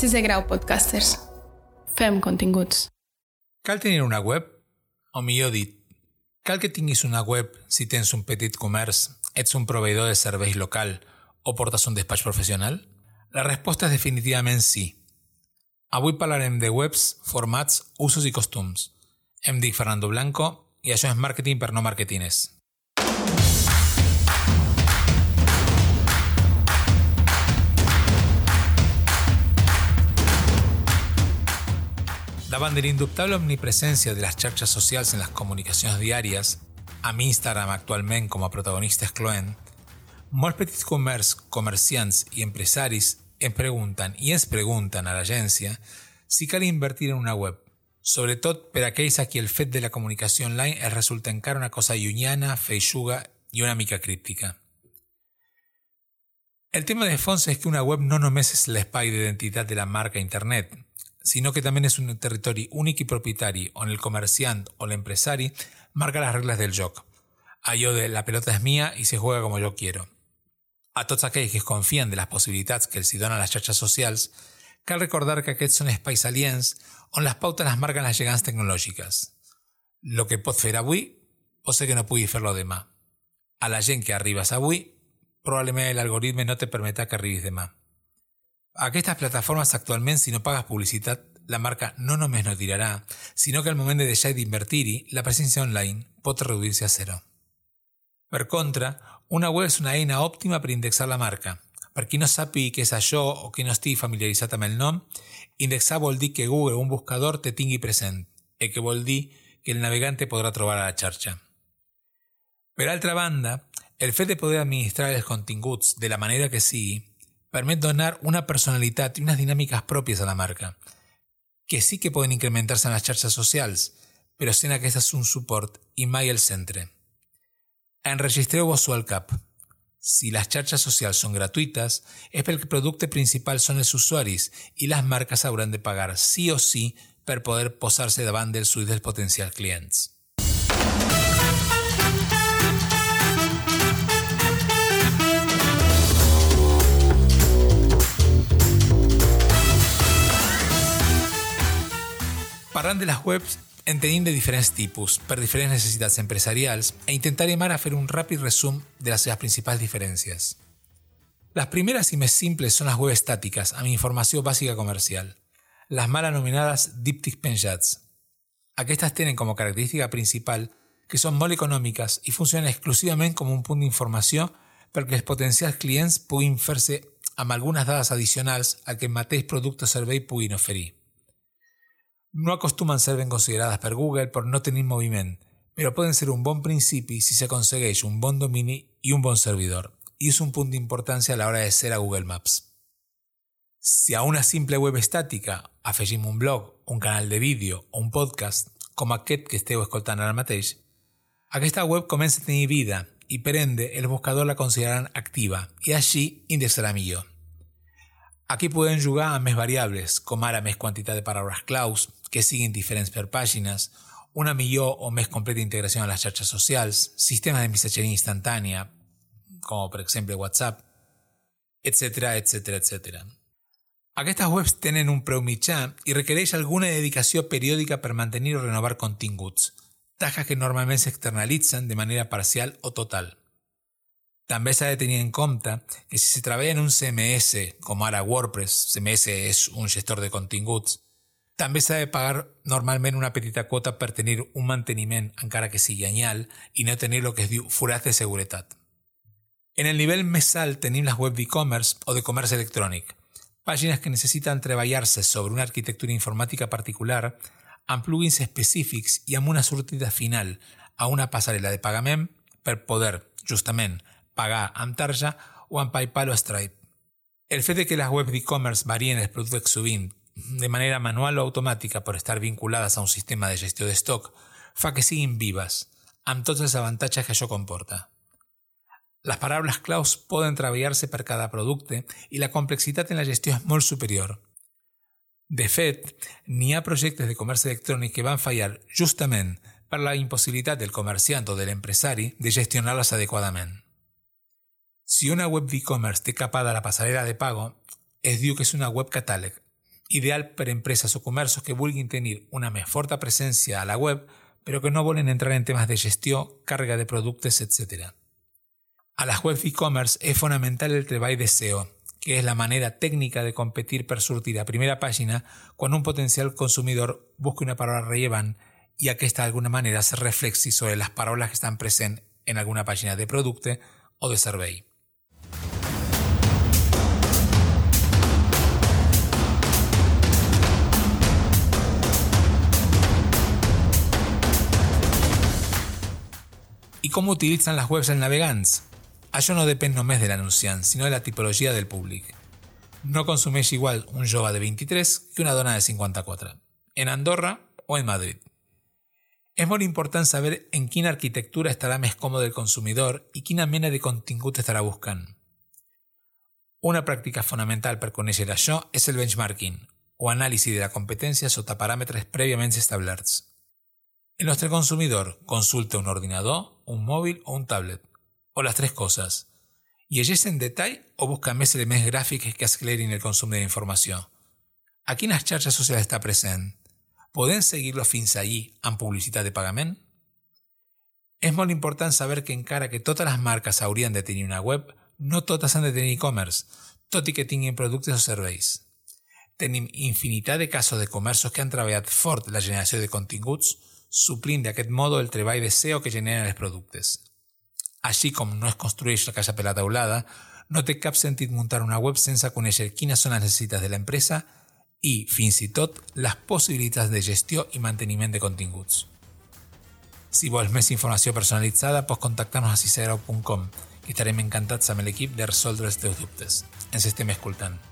Sisè grau podcasters. Fem continguts. Cal tenir una web? O millor dit, cal que tinguis una web si tens un petit comerç, ets un proveïdor de serveis local o portes un despatx professional? La resposta és definitivament sí. Avui parlarem de webs, formats, usos i costums. Em dic Fernando Blanco i això és Marketing per no marketines. Davant de l'indubtable omnipresència de les xarxes socials en les comunicacions diàries, amb Instagram actualment com a protagonista excloent, molts petits comerç, comerciants i empresaris em pregunten i ens pregunten a l'agència si cal invertir en una web, sobretot per aquells a qui el fet de la comunicació online els resulta encara una cosa llunyana, feixuga i una mica críptica. El tema de fons és que una web no només és l'espai d'identitat de la marca internet, sinó que també és un territori únic i propietari on el comerciant o l'empresari marca les regles del joc. Allò de la pelota és mia i se juega com jo quiero. A tots aquells que es de les possibilitats que els hi donen les xarxes socials, cal recordar que aquests són espais aliens on les pautes les marquen les gegants tecnològiques. Lo que pots fer avui pot ser que no pugui fer-lo demà. A la gent que arribes avui, probablement l'algoritme no te permetrà que arribis demà. A aquestes plataformes actualment, si no pagues publicitat, la marca no només no tirarà, sinó que al moment de deixar d'invertir-hi, la presència online pot reduir-se a zero. Per contra, una web és una eina òptima per indexar la marca. Per qui no sàpiga què és això o qui no estigui familiaritzat amb el nom, indexar que Google un buscador te tingui present, el que vol dir que el navegante podrà trobar a la xarxa. Per altra banda, el fet de poder administrar els continguts de la manera que sigui permet donar una personalitat i unes dinàmiques pròpies a la marca, que sí que poden incrementar-se en les xarxes socials, però sent aquestes un suport i mai el centre. Enregistreu-vos-ho al cap. Si les xarxes socials són gratuïtes, és perquè el producte principal són els usuaris i les marques hauran de pagar sí o sí per poder posar-se davant dels ulls dels potencials clients. Parlant de les webs, en tenim de diferents tipus, per diferents necessitats empresarials, e intentarem ara fer un ràpid resum de les seves principals diferències. Les primeres i més simples són les webs estàtiques, amb informació bàsica comercial. Les mal anomenades díptics penjats. Aquestes tenen com a característica principal que són molt econòmiques i funcionen exclusivament com un punt d'informació perquè els potencials clients puguin fer-se amb algunes dades addicionals a que el mateix producte o servei puguin oferir. No acostumen ser ben considerades per Google per no tenir moviment, però poden ser un bon principi si s'aconsegueix un bon domini i un bon servidor, i és un punt d'importància a l'hora de ser a Google Maps. Si a una simple web estàtica afegim un blog, un canal de vídeo o un podcast, com aquest que esteu escoltant ara mateix, aquesta web comença a tenir vida i per ende el buscador la consideraran activa i així indexarà millor. Aquí podem jugar amb més variables, com ara més quantitat de paraules claus, que siguin diferents per pàgines, una millor o més completa integració en les xarxes socials, sistemes de missatgeria instantània, com per exemple WhatsApp, etc etc etc. Aquestes webs tenen un preu mitjà i alguna dedicació periòdica per mantenir o renovar continguts, tasques que normalment s'externalitzen de manera parcial o total. També s'ha de tenir en compte que si se treballa en un CMS, com ara WordPress, CMS és un gestor de continguts, també s'ha de pagar normalment una petita quota per tenir un manteniment, encara que sigui anyal, i no tenir el que es diu forats de seguretat. En el nivell més alt tenim les web d'e-commerce o de comerç electrònic, pàgines que necessiten treballar-se sobre una arquitectura informàtica particular amb plugins específics i amb una sortida final a una passarel·la de pagament per poder, justament, pagar amb tarja o amb PayPal o Stripe. El fet de que les webs d'e-commerce varien els productes sovint de manera manual o automàtica per estar vinculades a un sistema de gestió de stock fa que siguin vives, amb tots els avantatges que això comporta. Les paraules claus poden treballar-se per cada producte i la complexitat en la gestió és molt superior. De fet, n'hi ha projectes de comerç electrònic que van fallar justament per la impossibilitat del comerciant o de l'empresari de gestionar-les adequadament. Si una web d'e-commerce té capada la passarel·la de pago, es diu que és una web catàleg. ideal per empresas o comerços que vulguin tenir una més forta presència a la web, però que no volen entrar en temes de gestió, càrrega de productes, etc. A las webs e-commerce és fonamental el treball de SEO, que és la manera tècnica de competir per sortir a primera pàgina quan un potencial consumidor busca una paraula rellevant i aquesta d'alguna manera se reflexi sobre les paraules que estan presents en alguna pàgina de producte o de servei. I com utilitzen les webs els navegants? Això no depèn només de l'anunciant, sinó de la tipologia del públic. No consumeix igual un jove de 23 que una dona de 54, en Andorra o en Madrid. És molt important saber en quina arquitectura estarà més còmode el consumidor i quina mena de contingut estarà buscant. Una pràctica fonamental per conèixer això és el benchmarking, o anàlisi de la competència sota paràmetres prèviament establerts. El nostre consumidor consulta un ordinador, un mòbil o un tablet, o les tres i llegeix en detall o busca més elements gràfics que esclerin el consum de la informació. A quines xarxes socials està present? Podem seguir-lo fins allí amb publicitat de pagament? És molt important saber que encara que totes les marques haurien de una web, no totes han de tenir e-commerce, tot i que tinguin productes o serveis. Tenim infinitat de casos de comerços que han treballat fort la generació de continguts, suplint d'aquest modo el treball de SEO que generen els productes. Així com no es construeix la casa per la taulada, no té cap sentit muntar una web sense conèixer quines són les necessitats de l'empresa i, fins i tot, les possibilitats de gestió i manteniment de continguts. Si vols més informació personalitzada, pots contactar-nos a cicero.com, que estarem encantats amb l'equip de resoldre els teus dubtes. Ens estem escoltant.